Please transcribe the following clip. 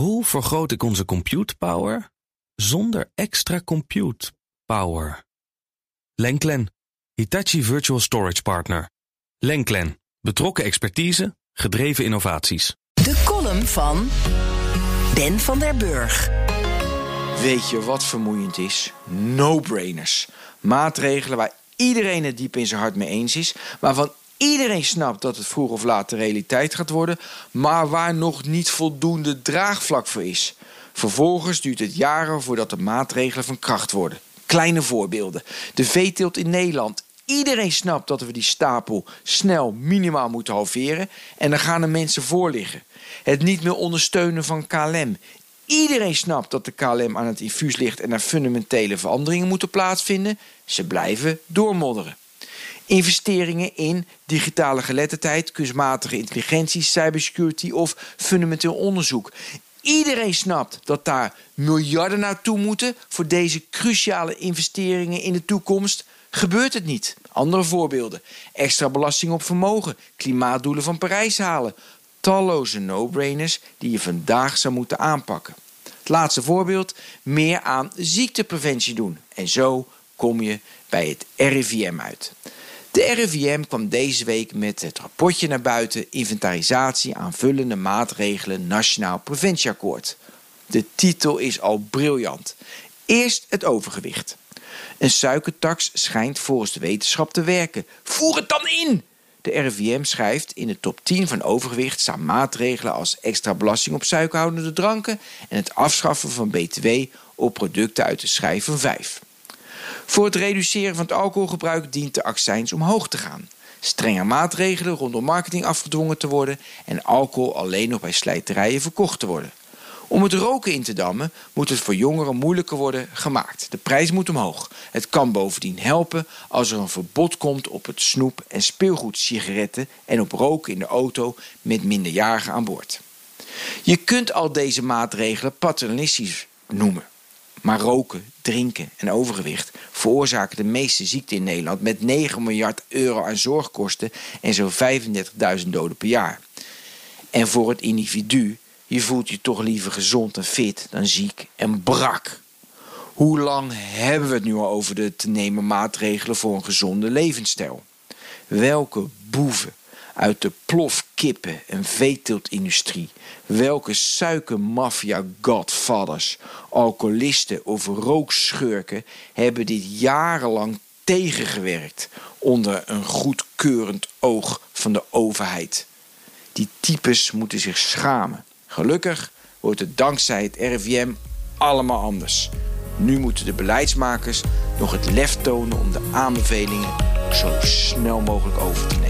Hoe vergroot ik onze compute power zonder extra compute power? Lenklen, Hitachi Virtual Storage Partner. Lenklen, betrokken expertise, gedreven innovaties. De column van Ben van der Burg. Weet je wat vermoeiend is? No-brainers. Maatregelen waar iedereen het diep in zijn hart mee eens is, waarvan iedereen snapt dat het vroeg of laat de realiteit gaat worden, maar waar nog niet voldoende draagvlak voor is. Vervolgens duurt het jaren voordat de maatregelen van kracht worden. Kleine voorbeelden. De veeteelt in Nederland. Iedereen snapt dat we die stapel snel minimaal moeten halveren en dan gaan er mensen voor liggen. Het niet meer ondersteunen van KLM. Iedereen snapt dat de KLM aan het infuus ligt en er fundamentele veranderingen moeten plaatsvinden. Ze blijven doormodderen. Investeringen in digitale geletterdheid, kunstmatige intelligentie, cybersecurity of fundamenteel onderzoek. Iedereen snapt dat daar miljarden naartoe moeten voor deze cruciale investeringen in de toekomst. Gebeurt het niet? Andere voorbeelden. Extra belasting op vermogen, klimaatdoelen van Parijs halen. Talloze no-brainers die je vandaag zou moeten aanpakken. Het laatste voorbeeld: meer aan ziektepreventie doen. En zo kom je bij het RIVM uit. De RIVM kwam deze week met het rapportje naar buiten inventarisatie aanvullende maatregelen Nationaal Preventieakkoord. De titel is al briljant. Eerst het overgewicht. Een suikertax schijnt volgens de wetenschap te werken. Voer het dan in! De RIVM schrijft in de top 10 van overgewicht staan maatregelen als extra belasting op suikerhoudende dranken en het afschaffen van BTW op producten uit de schijf van 5. Voor het reduceren van het alcoholgebruik dient de accijns omhoog te gaan. Strenger maatregelen rondom marketing afgedwongen te worden en alcohol alleen nog bij slijterijen verkocht te worden. Om het roken in te dammen moet het voor jongeren moeilijker worden gemaakt. De prijs moet omhoog. Het kan bovendien helpen als er een verbod komt op het snoep- en speelgoedsigaretten en op roken in de auto met minderjarigen aan boord. Je kunt al deze maatregelen paternalistisch noemen. Maar roken, drinken en overgewicht veroorzaken de meeste ziekten in Nederland met 9 miljard euro aan zorgkosten en zo'n 35.000 doden per jaar. En voor het individu, je voelt je toch liever gezond en fit dan ziek en brak. Hoe lang hebben we het nu al over de te nemen maatregelen voor een gezonde levensstijl? Welke boeven uit de plofkippen- en veeteeltindustrie, welke suikermafia godfathers, alcoholisten of rookschurken hebben dit jarenlang tegengewerkt onder een goedkeurend oog van de overheid. Die types moeten zich schamen. Gelukkig wordt het dankzij het RIVM allemaal anders. Nu moeten de beleidsmakers nog het lef tonen om de aanbevelingen zo snel mogelijk over te nemen.